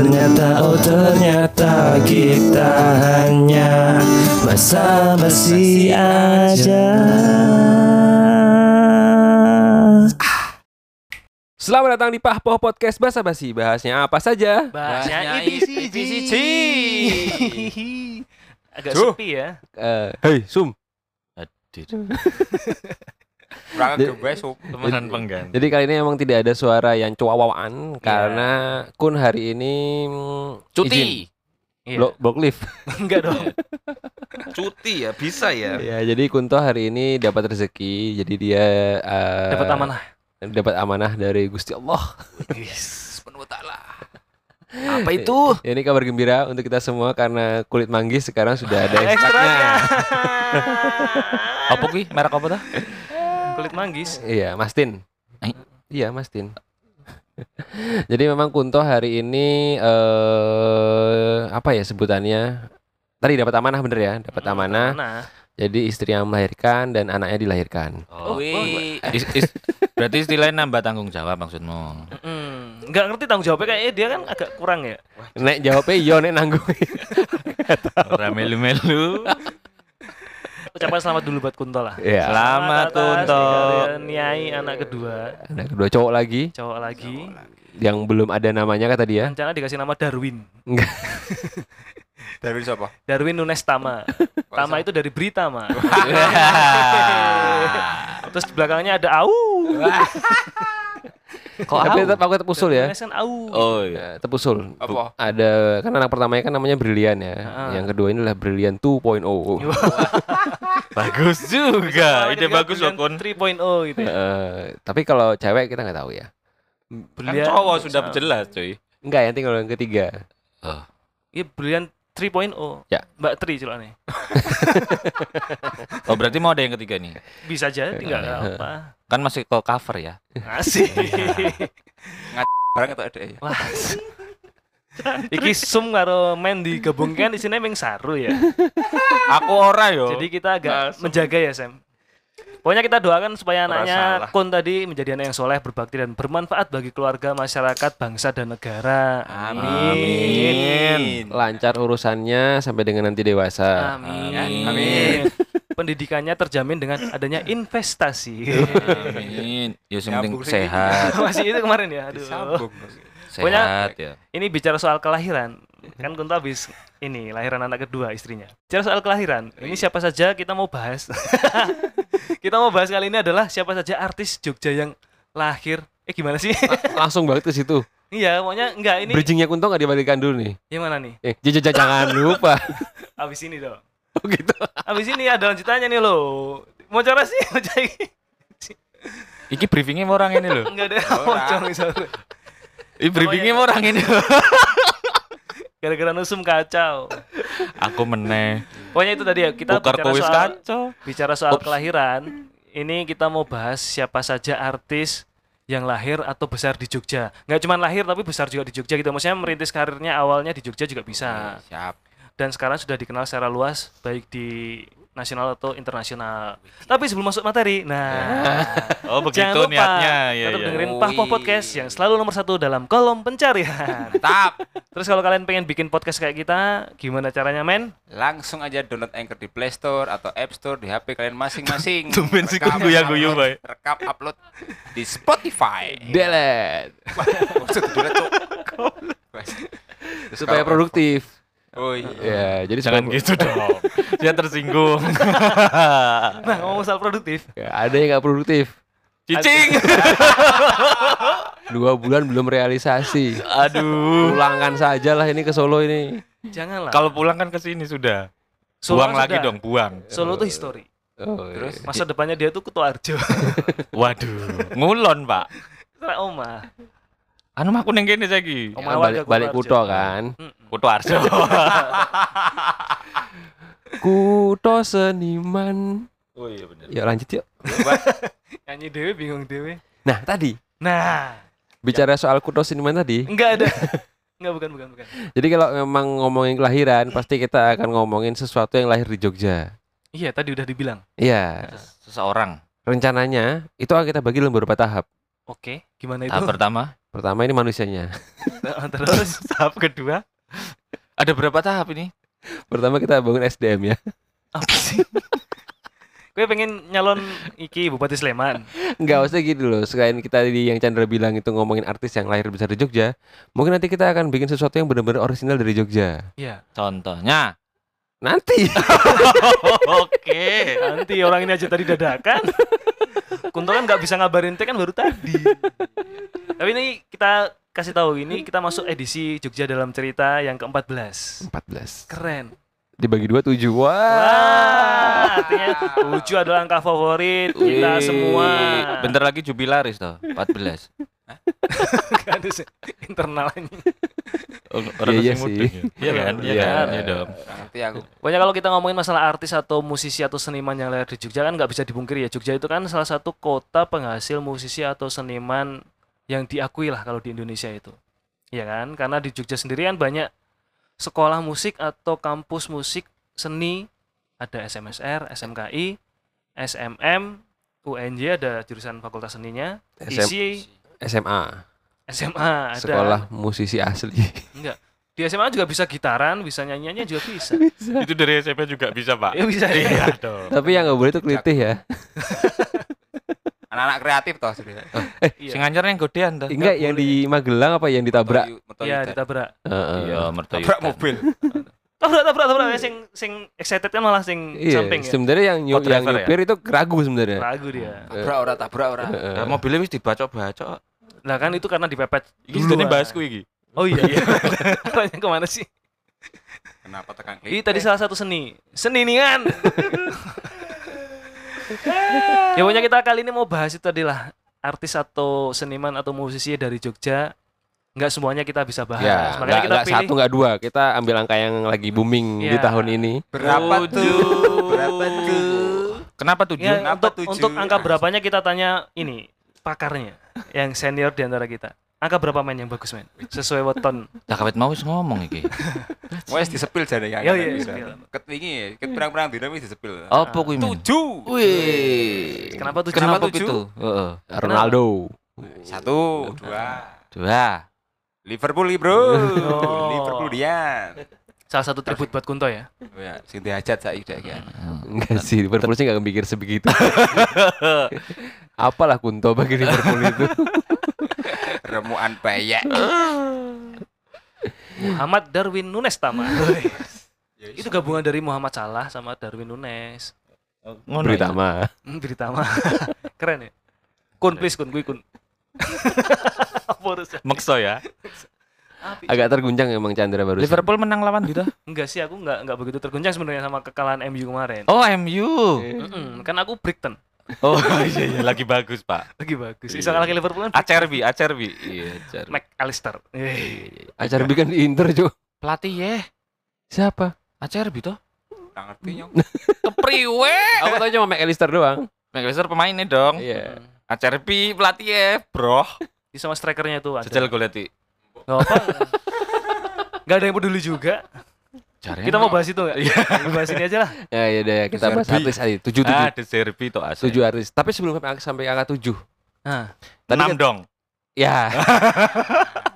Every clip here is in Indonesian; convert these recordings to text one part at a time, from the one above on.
Ternyata oh ternyata Kita hanya Basa-basi aja Selamat datang di Pahpoh Podcast Basa Basi. Bahasnya apa saja? Bahasnya EPCG. EPCG. Agak Duh. sepi ya. Eh, Hei, Sum. Kurang Temenan pengganti. Jadi kali ini emang tidak ada suara yang cuawaan karena Kun hari ini mm, izin. Cuti. Iya. Blok, blok lift. Enggak dong. Cuti ya, bisa ya. ya, jadi Kunto hari ini dapat rezeki. Jadi dia eh, Dapat amanah. Dapat amanah dari Gusti Allah. Sepenuh ta'ala. Apa itu? Ya, ini kabar gembira untuk kita semua karena kulit manggis sekarang sudah ada Ekstraknya. Apa ki? Merek apa dah? Kulit manggis. Iya, Mastin. Eh? Iya, Mastin. Jadi memang Kunto hari ini eh apa ya sebutannya? Tadi dapat amanah bener ya, dapat amanah. Nah, Jadi istri yang melahirkan dan anaknya dilahirkan. Oh, wih. Is- is- berarti istilahnya nambah tanggung jawab maksudmu. mm, nggak ngerti tanggung jawabnya kayaknya dia kan agak kurang ya. Nek jawabnya iya nek nanggung. Ora melu-melu. Ucapan selamat dulu buat Kunto lah. Iya. Selamat atas Kunto. Niai anak kedua, Anak kedua cowok lagi cowok lagi. yang belum ada namanya kata dia. Rencana dikasih nama Darwin. Enggak. Dari siapa? Darwin Nunes Tama. Tama itu dari berita, Ma. Terus di belakangnya ada au. Kok Tapi tetap aku tetap usul ya. Kan au. Oh iya. Ya, tetap usul. Apa? Ada kan anak pertamanya kan namanya Brilian ya. Ah. Yang kedua ini adalah Brilian 2.0. Bagus juga. Ide bagus loh. Brilliant 3.0 gitu ya. Eh, tapi kalau cewek kita nggak tahu ya. Kan Brilliant- cowok sudah jelas, cuy. Enggak, yang tinggal yang ketiga. Iya, Brilliant 3.0. Ya. Mbak Tri celana. Oh, berarti mau ada yang ketiga nih. Bisa aja tinggal apa. Kan masih ke cover ya. Asik. Barang atau ada ya? Wah. Iki sum karo men digabungkan di sini emang saru ya. Aku ora yo. Jadi kita agak menjaga ya Sam. Pokoknya kita doakan supaya anaknya salah. Kun tadi menjadi anak yang soleh, berbakti dan bermanfaat bagi keluarga, masyarakat, bangsa dan negara. Amin. Lancar urusannya sampai dengan nanti dewasa. Amin. Amin. Pendidikannya terjamin dengan adanya investasi. Amin. Ya yang penting sehat. Masih itu kemarin ya. Aduh. Sehat ya. Ini bicara soal kelahiran. Kan Kunto habis ini lahiran anak kedua istrinya. Bicara soal kelahiran. Ini siapa saja kita mau bahas. kita mau bahas kali ini adalah siapa saja artis Jogja yang lahir. Eh gimana sih? Langsung banget ke situ. iya, pokoknya enggak ini Bridgingnya Kunto nggak dibalikan dulu nih. yang mana nih? Eh, j- j- jangan lupa. Abis ini dong. Oh gitu. Abis ini ada lanjutannya nih lo. Mau cara sih, mau cari. Iki briefingnya mau orang ini loh. Enggak ada mau cari misalnya. Ini briefingnya mau orang ini loh. Gara-gara nusum kacau. Aku meneh. Pokoknya itu tadi ya kita Tukar bicara soal kacau. bicara soal Ups. kelahiran. Ini kita mau bahas siapa saja artis yang lahir atau besar di Jogja. Nggak cuma lahir tapi besar juga di Jogja gitu. Maksudnya merintis karirnya awalnya di Jogja juga bisa. Siap. Dan sekarang sudah dikenal secara luas baik di nasional atau internasional. Tapi sebelum masuk materi, nah Oh begitu Jangan lupa niatnya. Ya, tetap ya. dengerin. Pahpoh Podcast yang selalu nomor satu dalam kolom pencarian. Tap. Terus kalau kalian pengen bikin podcast kayak kita, gimana caranya men? Langsung aja download Anchor di Play Store atau App Store di HP kalian masing-masing. Tumben sih guyu-guyu, upload, Bay. Rekam upload di Spotify. Delete. Maksud Cuk. Supaya produktif. Oh iya. Ya, jadi Jangan gitu dong. Dia tersinggung. Nah ngomong soal produktif, Ya, ada yang nggak produktif. Cicing. Dua bulan belum realisasi. Aduh. Pulangkan saja lah ini ke Solo ini. janganlah. Kalau pulang kan ke sini sudah. Solo buang sudah. lagi dong, buang. Solo tuh history. Oh, Terus? iya. Masa depannya dia tuh Kutu Arjo. Waduh, ngulon, Pak. Karena oma. Anu mah aku neng kene saiki. Oma balik, balik Arjo. kan. Kutu Arjo. Kuto seniman. Oh iya benar. Ya lanjut yuk. Nyanyi dewe bingung dewe. Nah tadi Nah, bicara soal kuto seniman tadi. enggak ada. Enggak bukan bukan bukan. Jadi kalau memang ngomongin kelahiran, pasti kita akan ngomongin sesuatu yang lahir di Jogja. Iya, tadi udah dibilang. Iya, Seseorang. rencananya itu akan kita bagi dalam beberapa tahap. Oke, gimana itu? Tahap pertama. Pertama ini manusianya. Terus tahap kedua Ada berapa tahap ini? Pertama kita bangun SDM ya. apa sih? Gue pengen nyalon iki Bupati Sleman. Enggak usah gitu loh. Selain kita di yang Chandra bilang itu ngomongin artis yang lahir besar di Jogja, mungkin nanti kita akan bikin sesuatu yang benar-benar orisinal dari Jogja. Iya. Contohnya. Nanti. Oke. Nanti orang ini aja tadi dadakan. Kunto kan nggak bisa ngabarin teh kan baru tadi. Tapi ini kita kasih tahu ini kita masuk edisi Jogja dalam cerita yang ke-14. 14. Keren. Dibagi dua tujuh. Wah. Wah, artinya 7 adalah angka favorit kita semua. Bentar lagi jubilaris toh, 14. Nggak ada sih. internal ini. Oh, Iya sing sih. mudeng ya? Iya kan? Iya Iya. kan? Iya dong. Nanti aku. Pokoknya kalau kita ngomongin masalah artis atau musisi atau seniman yang lahir di Jogja kan nggak bisa dipungkiri ya. Jogja itu kan salah satu kota penghasil musisi atau seniman yang diakui lah kalau di Indonesia itu. Iya kan? Karena di Jogja sendiri kan banyak sekolah musik atau kampus musik seni ada SMSR, SMKI, SMM, UNJ ada jurusan fakultas seninya, SM ISI, SMA. SMA ada. Sekolah musisi asli. Enggak. Di SMA juga bisa gitaran, bisa nyanyiannya juga bisa. Itu dari SMP juga bisa, Pak. ya bisa. Iya dong. Tapi yang nggak boleh itu kelitih ya. Anak-anak kreatif toh sebenarnya. Iya. Sing anyar yang godean toh. Enggak yang di Magelang apa yang ditabrak? Iya, ditabrak. Heeh. Iya. Tabrak mobil. tabrak tabrak tabrak sing sing excited kan malah sing Iya, samping ya sebenarnya yang nyu- Oh, yang ya? nyupir itu ragu sebenarnya. ragu dia Tabrak ora, tabrak ora. Ya, mobilnya wis dibacok-bacok. lah kan itu karena dipepet Iki sedene bahasku iki. oh iya iya arahnya ke mana sih Kenapa tekan ini klik? tadi salah satu seni seni ningan ya pokoknya kita kali ini mau bahas itu tadi lah artis atau seniman atau musisi dari Jogja nggak semuanya kita bisa bahas Ya, makanya nggak kita nggak pilih satu nggak dua. Kita ambil angka yang lagi booming di Iya. tahun ini. Berapa Tujuh. tuh? Berapa tuh? Kenapa tujuh? ya, Kenapa untuk tujuh? untuk angka berapanya kita tanya ini pakarnya yang senior di antara kita angka berapa main yang bagus men sesuai weton Lah kawet mau wis ngomong iki. Wes disepil jane ya. Iya, iya, disepil. Ket wingi, ket perang-perang dina wis disepil. Apa kuwi men? Tujuh. Wih. kenapa tujuh Kenapa Kenapa tujuh? itu? Heeh. Ronaldo. Satu, dua. Dua. Liverpool nih, bro. Oh. Liverpool dia. salah satu tribut buat Kunto ya Oh ya, sing dihajat saiki dak iki. Enggak sih, Liverpool sih nggak mikir sebegitu. Apalah Kunto bagi Liverpool itu. Remuan bayek. Muhammad Darwin Nunes Tama itu gabungan dari Muhammad Salah sama Darwin Nunes Ngono. Berita ya? mah. hmm, keren ya kun please kun gue kun Makso ya. Api. Agak terguncang emang Chandra baru. Liverpool menang lawan gitu. enggak sih aku enggak enggak begitu terguncang sebenarnya sama kekalahan MU kemarin Oh, MU. Mm-mm, kan aku Brighton Oh, iya iya lagi bagus, Pak. lagi bagus bisa ngalahin Liverpool kan Acerbi, Acerbi. Iya, Acerbi. Mac Alistair Eh, Acar bikin di Inter, Cuk. Pelatih ya. Siapa? Acerbi toh. Tak ngerti nyong. Kepriwe? Aku tahu cuma McAllister doang. McAllister pemainnya dong. Iya. Acerbi pelatih ya, bro. di sama strikernya tuh ada Jajal goleti. Nggak apa nggak ada yang peduli juga Jarene kita mau bahas itu nggak Kita bahas ini aja lah Ya ya ya, kita bahas artis aja. Tujuh tujuh. Ah, De Serbi toh asli. Tujuh artis. Tapi sebelum sampai sampai angka tujuh. nah Tadi Enam kan- dong. Ya.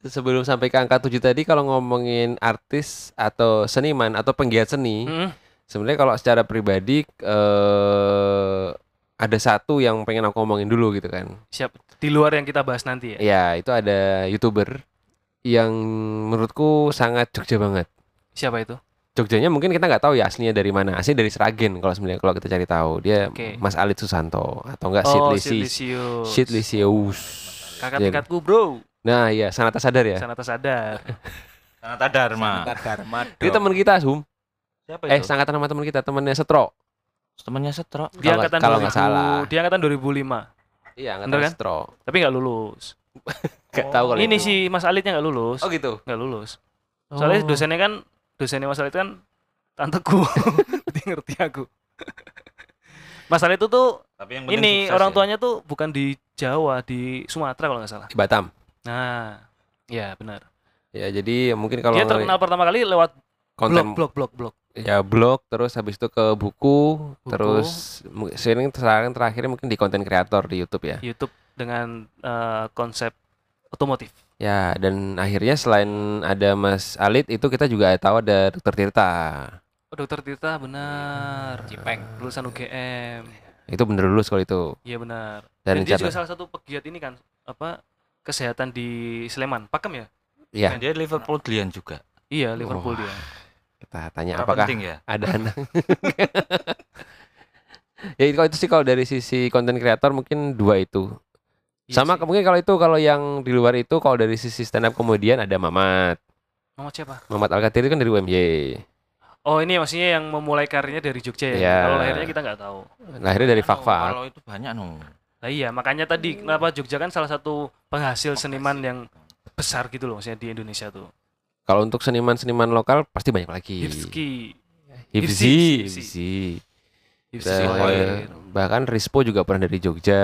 sebelum sampai ke angka tujuh tadi kalau ngomongin artis atau seniman atau penggiat seni, mm, sebenarnya kalau secara pribadi eh ada satu yang pengen aku ngomongin dulu gitu kan. siap di luar yang kita bahas nanti ya Ya, itu ada YouTuber yang menurutku sangat Jogja banget. Siapa itu Jogjanya mungkin kita nggak tahu ya aslinya dari mana. Aslinya dari Seragen kalau sebenarnya kalau kita cari tahu. Dia Oke. Mas Alit Susanto atau enggak Sid oh Sid Lisius. kakak Dia- tingkatku bro Nah, iya, Sanata sadar ya. Sanata sadar Sanata Dharma. Sanata Dharma. Dia teman kita, Sum. Siapa Eh, sangat nama teman kita, temannya Setro. temannya Setro. dia Kalau- angkatan kalau 2000 nggak salah. dia angkatan 2005 Iya, angkatan Bener kan? Setro. tapi nggak lulus Gak tahu kalau ini itu. si Mas Alitnya nggak lulus Oh gitu. nggak lulus soalnya dosennya kan dosennya Mas Alit kan tanteku. Jadi ngerti aku. Masalah itu tuh Tapi yang ini orang tuanya tuh bukan di Jawa, di Sumatera kalau nggak salah. Di Batam. Nah, ya benar. Ya jadi mungkin kalau Dia terkenal pertama kali lewat konten blog, blog, blog, blog. ya blog terus habis itu ke buku, Buku. terus sering sekarang terakhirnya mungkin di konten kreator di YouTube ya. YouTube dengan eh, konsep otomotif. Ya dan akhirnya selain ada Mas Alit itu kita juga tahu ada Dokter Tirta. Oh, Dokter Tirta benar. Cipeng. Lulusan UGM. Itu bener lulus kalau itu. Iya benar. Dan Dan, dia juga salah satu pegiat ini kan apa kesehatan di Sleman. Pakem ya? Iya. dia Liverpool Lian juga. Iya, Liverpool Wah. dia. Kita tanya Kurang apakah penting ya? ada anak. ya kalau itu sih kalau dari sisi konten kreator mungkin dua itu. Iya Sama sih. mungkin kalau itu kalau yang di luar itu kalau dari sisi stand up komedian ada Mamat. Mamat siapa? Mamat Alkatir itu kan dari UMY. Oh, ini maksudnya yang memulai karirnya dari Jogja ya. Iya. Kalau lahirnya kita nggak tahu. Lahirnya dari Fakfak. Kalau itu banyak no. Nah, iya, makanya tadi kenapa Jogja kan salah satu penghasil seniman yang besar gitu loh maksudnya di Indonesia tuh. Kalau untuk seniman-seniman lokal pasti banyak lagi. Hifski, Hifzi, Hifzi. Hifzi. Hifski Dan- Sohair, bahkan Rispo juga pernah dari Jogja.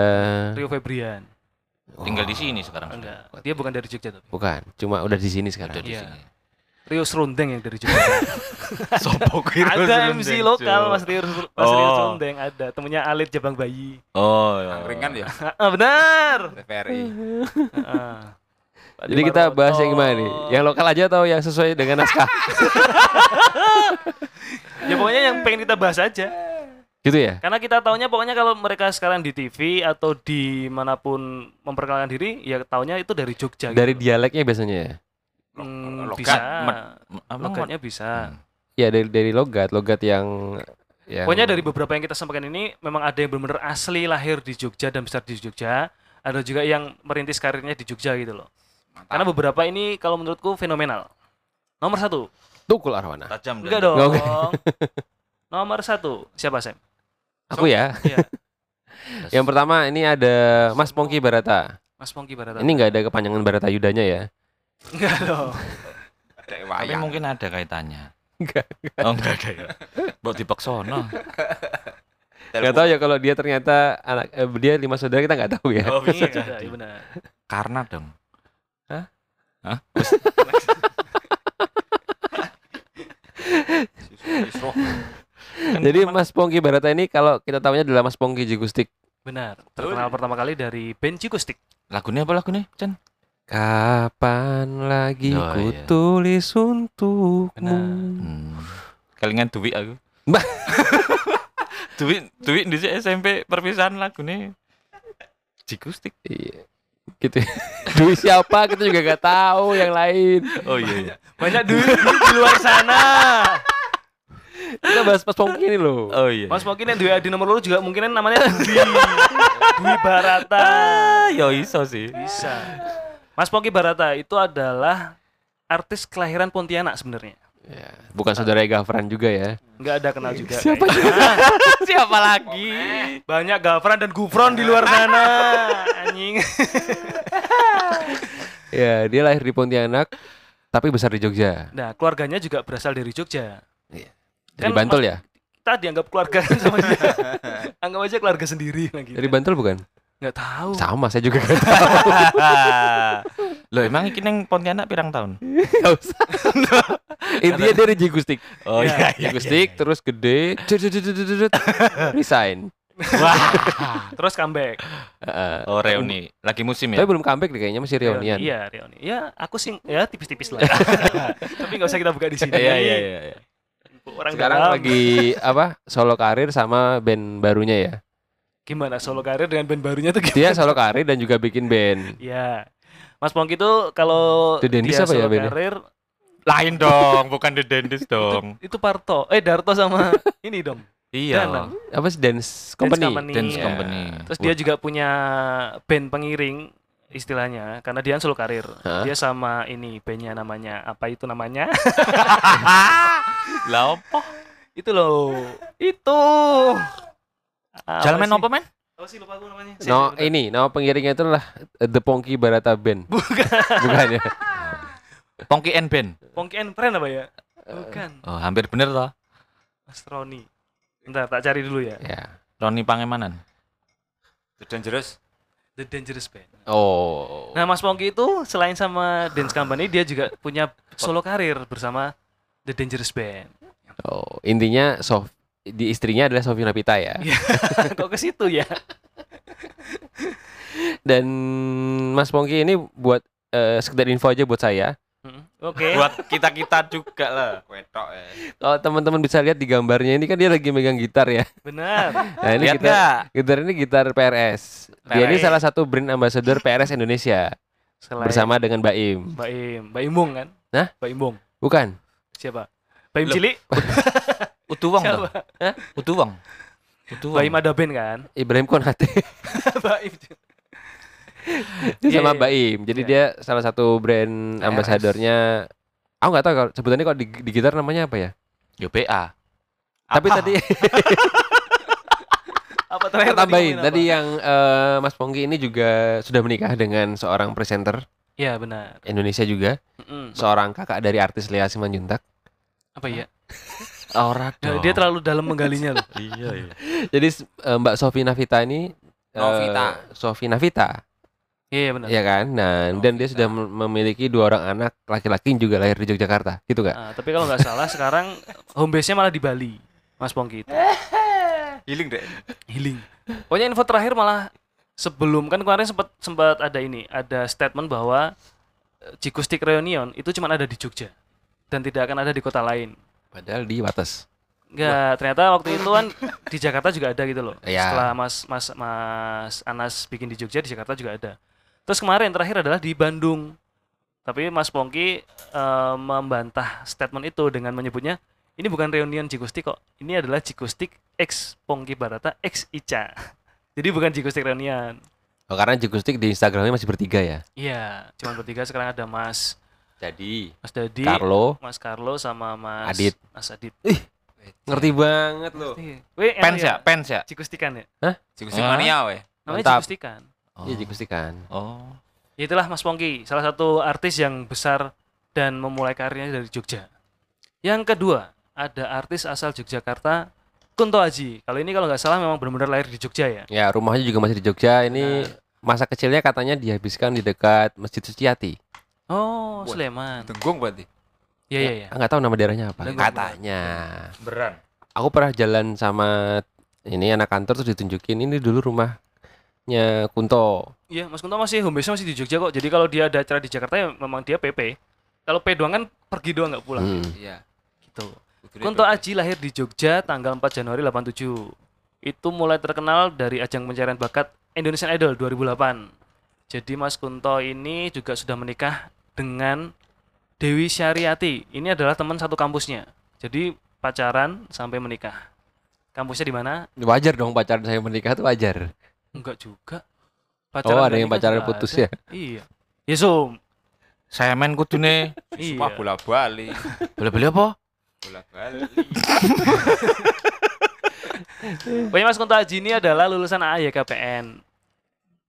Rio Febrian. Tinggal di sini sekarang. Enggak, dia bukan dari Jogja tapi. Bukan, cuma udah di sini Udah sekarang. di Iya. sini. Rio Serundeng yang dari Jogja. Sopo ada MC lokal Mas Rio, Mas Rio Oh. Serundeng ada temennya Alit Jabang Bayi. Oh, ya. Angkringan ya. Ah, benar. TVRI. Ah. Jadi kita bahas yang gimana nih? Yang lokal aja atau yang sesuai dengan naskah? ya pokoknya yang pengen kita bahas aja. Gitu ya? Karena kita taunya pokoknya kalau mereka sekarang di TV atau di mana pun memperkenalkan diri, ya taunya itu dari Jogja. Dari gitu. dialeknya biasanya ya? Hmm, Logat, bisa. Logatnya bisa. Hmm. Ya dari dari logat, logat yang yang Pokoknya dari beberapa yang kita sampaikan ini memang ada yang benar-benar asli lahir di Jogja dan besar di Jogja, ada juga yang merintis karirnya di Jogja gitu loh. Karena beberapa ini kalau menurutku fenomenal. Nomor satu, Tukul Arwana. tajam dan enggak dong. Oke. Nomor satu, siapa Sam? Aku ya. Iya, Yang pertama ini ada Mas Pongki Barata. Mas Pongki Barata. Ini nggak ada kepanjangan Barata Yudanya ya? enggak. Ada Tapi mungkin ada kaitannya. Enggak. Oh, enggak ada ya. Buat dipaksono. Nggak tahu ya kalau dia ternyata anak eh, dia lima saudara kita nggak tahu ya. Oh, bisa Iya, jadi. iya benar. Karena dong. Isroh. Jadi Mas Pongki Barata ini kalau kita tahunya adalah Mas Pongki Jigustik. Benar. Terkenal pertama kali dari band Cikustik. Lagunya apa lagunya, Chan? Kapan lagi Oh, ku iya. tulis untukmu? Benar. Hmm. Kelingan duit aku. Mbak. duit duit di SMP perpisahan lagunya. Jikustik. Iya. Gitu. ya. Dwi siapa kita juga nggak tahu yang lain. Oh iya iya. Banyak duit di luar sana. Kita bahas Mas Pongki ini loh. Oh iya. Mas mungkin yang dua di nomor lu juga mungkin namanya Dwi. Dwi Barata. Ah, yo iso sih. Bisa. Mas Pongki Barata itu adalah artis kelahiran Pontianak sebenarnya. Ya, bukan saudara Gafran juga ya. Enggak ada kenal juga. Siapa kayaknya. Siapa lagi? Banyak Gafran dan Gufron di luar sana. Anjing. Ya, dia lahir di Pontianak tapi besar di Jogja. Nah, keluarganya juga berasal dari Jogja. Dari Kan Bantul ya? Kita dianggap keluarga kan sama dia. Anggap aja keluarga sendiri lagi. Dari Bantul bukan? Enggak tahu. Sama, saya juga nggak tahu. Loh emang iki neng Pontianak pirang tahun? Nggak usah. Intinya dari Jigustik. Oh iya, Jigustik terus gede, cut, cut, cut, cut, cut, cut, resign. Terus comeback. Heeh. Oh reuni. Lagi musim Tapi ya? belum comeback deh kayaknya masih reunian. Iya, reuni. Ya, aku sih ya tipis-tipis lah. Tapi nggak usah kita buka di sini. Iya iya iya. Orang Sekarang dalam. lagi apa? Solo karir sama band barunya ya. gimana solo karir dengan band barunya tuh gimana? Dia solo karir dan juga bikin band. Iya. Mas Pongki tuh kalau dia apa ya solo bandnya? karir Lain dong, bukan The Dentist dong. itu Parto. Eh Darto sama ini dong. Iya. Danang. Apa sih dance company? Company. Dance. Company. Terus dia juga punya band pengiring istilahnya karena dia kan solo karir. Hah? Dia sama ini bandnya namanya apa itu namanya? Lah apa? itu loh. Itu. Jalan sih? apa men? Apa sih lupa aku namanya? No, Saya- ini nama pengiringnya itu uh, The Pongki Barata Band. Bukan. Bukan ya? Pongki and Band. Pongki and Friend apa ya? Bukan. Oh, hampir bener toh. Mas Roni. Bentar, tak cari dulu ya. Ya. Roni Pangemanan. The Dangerous. The Dangerous Band. Oh. Nah, Mas Pongki itu selain sama Dance Company, dia juga punya solo karir bersama The Dangerous Band. Oh, intinya Sof di istrinya adalah Sofi Napita ya. Iya. Kok ke situ ya? Dan Mas Pongki ini buat eh, sekedar info aja buat saya. Mm, Oke. Buat kita-kita juga lah. Wetok ya. Kalau teman-teman bisa lihat di gambarnya ini kan dia lagi megang gitar ya. Benar. Nah, ini Lihat gitar, nggak? gitar ini gitar PRS. Dia ini PRS. salah satu brand ambassador PRS Indonesia Selain bersama dengan Mbak Im. Mbak Im, Mbak Imbung kan? Hah? Mbak Imbung. Bukan? Siapa? Mbak Im. Cili? Utuwang Siapa? dong. Utuwang. Utuwang. Mbak Im ada band kan? Ibrahim Konate Mbak Im. Sama. Mbak Im. Jadi Iya. dia salah satu brand ambasadornya. Aku nggak tahu kalau sebutannya kalau di, di gitar namanya apa ya. Yo PA. Tapi tadi Apa terakhir tambahin tadi yang eh, Mas Pongki ini juga sudah menikah dengan seorang presenter Iya, benar. Indonesia juga, Mm-mm. seorang kakak dari artis Lea Simanjuntak. Apa ya? Ora Nah, dia terlalu dalam menggalinya loh. Iya, iya. Jadi eh, Mbak Sofi Navita ini eh, Novita. Sofi Navita, Iya, benar. ya kan? Nah, dan dia Novita. sudah mem- memiliki dua orang anak laki-laki juga lahir di Yogyakarta, gitu gak? Nah, tapi kalau nggak salah sekarang home base-nya malah di Bali. Mas Pongki itu. Healing deh. Healing. Pokoknya info terakhir malah sebelum kan kemarin sempat sempat ada ini, ada statement bahwa eh, Jikustik Reunion itu cuma ada di Jogja dan tidak akan ada di kota lain. Padahal di Wates. Enggak, ternyata waktu itu kan di Jakarta juga ada gitu loh. Iya. Setelah Mas Mas Mas Anas bikin di Jogja, di Jakarta juga ada. Terus kemarin terakhir adalah di Bandung. Tapi Mas Pongki eh, membantah statement itu dengan menyebutnya ini bukan reunion Jikustik kok. Ini adalah Jikustik X Pongki Barata X Ica. Jadi bukan Jikustik reunion. Oh, karena Jikustik di Instagramnya masih bertiga ya. Iya, cuma bertiga sekarang ada Mas Jadi Mas Dadi, Carlo Mas Carlo sama Mas Adit. Mas Adit. ngerti banget loh. Wih, Pens ya, pens ya. Jikustikan ya. Jikustik Ah. mania weh. Namanya Mantap. Iya kan. Oh. Ya itulah Mas Pongki, salah satu artis yang besar dan memulai karirnya dari Jogja. Yang kedua, ada artis asal Yogyakarta, Kunto Aji. Kalau ini kalau nggak salah memang benar-benar lahir di Jogja ya. Ya rumahnya juga masih di Jogja. Ini masa kecilnya katanya dihabiskan di dekat Masjid Suciati. Oh. Sleman. Tenggung berarti. Iya, iya, iya. Ah, nggak tahu nama daerahnya apa. Dengung. Katanya. Beran. Aku pernah jalan sama ini anak kantor terus ditunjukin ini dulu rumahnya Kunto. Iya, Mas Kunto masih home base masih di Jogja kok. Jadi kalau dia ada acara di Jakarta ya memang dia PP. Kalau P doang kan pergi doang nggak pulang. Hmm. Iya. Gitu. Kudune Kunto dong. Aji lahir di Jogja tanggal 4 Januari 87. Itu mulai terkenal dari ajang pencarian bakat Indonesian Idol 2008. Jadi Mas Kunto ini juga sudah menikah dengan Dewi Syariati. Ini adalah teman satu kampusnya. Jadi pacaran sampai menikah. Kampusnya di mana? Wajar dong pacaran saya menikah tuh wajar. Enggak juga. Oh, ada dan yang nikah pacaran putus ada. ya? Iya. Yesum. Semen kudune. Sumpah Iya. bola bali. Boleh beli apa? Bola bali. Pokoknya Mas Kunto Aji ini adalah lulusan AYKPN.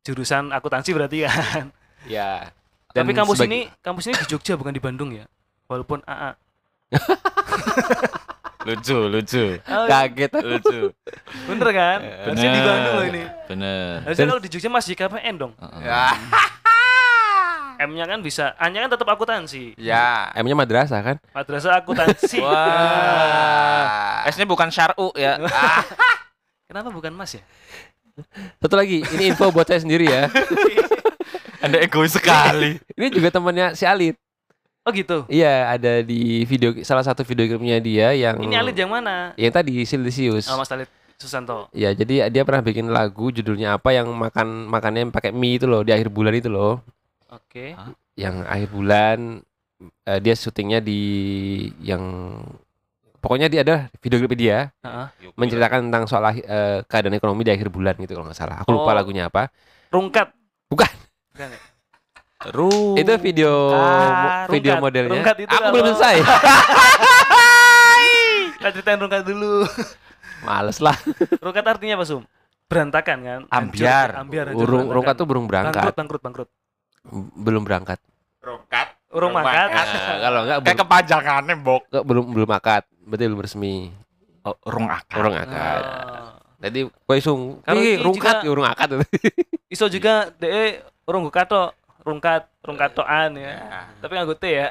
Jurusan akuntansi berarti kan. Ya. Tapi kampus sebagi- ini kampus ini di Jogja bukan di Bandung ya. Walaupun AA. Lucu, lucu. Oh, kaget. Lucu. bener kan? Harusnya di Bener. Bandung loh ini. Bener. Harusnya kalau di Jogja masih KPN dong. Ya. M-nya kan bisa, A-nya kan tetap akuntansi. Ya. M-nya madrasah kan? Madrasah akuntansi. Wah. S-nya bukan syar'u ya. Kenapa bukan Mas ya? Satu lagi, ini info buat saya sendiri ya. Anda egois sekali. Ini juga temannya si Alit. Oh gitu. Iya, ada di video salah satu video klipnya dia yang Ini Alit yang mana? yang tadi Silisius. Oh, Mas Alit Susanto. Ya, jadi dia pernah bikin lagu judulnya apa yang makan makannya pakai mie itu loh di akhir bulan itu loh. Oke. Yang akhir bulan eh, dia syutingnya di yang pokoknya dia ada video klip dia Heeh. menceritakan tentang soal eh, keadaan ekonomi di akhir bulan gitu kalau nggak salah. Aku lupa Oh. lagunya apa. Rungkat. Bukan. Bukan ya? Ru. Itu video Ah, video Rungkat. modelnya. Rungkat itu Aku kalau- belum selesai. Kita ceritain rungkat dulu. Males lah. rungkat artinya apa, Sum? Berantakan kan? Ambiar. ambiar Urung rungkat tuh burung bangkrut, berangkat. bangkrut, bangkrut. Belum berangkat. Rokat. Urung mangkat. Nah, kalau enggak Kayak kepanjangannya, Bok. belum belum akad, berarti belum resmi. Oh, rung akad. Urung akad. Oh. Jadi kowe iki iki rungkat juga- ya urung akad. Iso juga DE urung gue kato, rungkat, rungkatoan ya. Ya. Tapi T ya.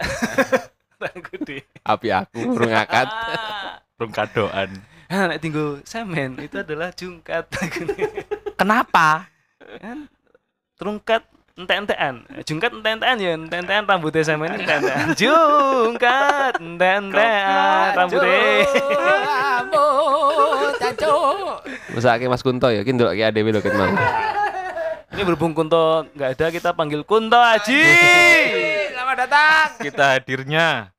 D. Api aku urung akad. Ah. Rung kadoan. Nah, nek tinggal semen itu adalah jungkat. Kenapa? kan terungkat ente-entean. Jungkat ente-entean ya, ente-entean rambutnya semen ente-entean. Jungkat ente-entean rambutnya. Masa Mas Kunto ya, ki ndelok ki adewe lho ket mau. Ini berhubung Kunto nggak ada, kita panggil Kunto Aji. Selamat datang. Kita hadirnya.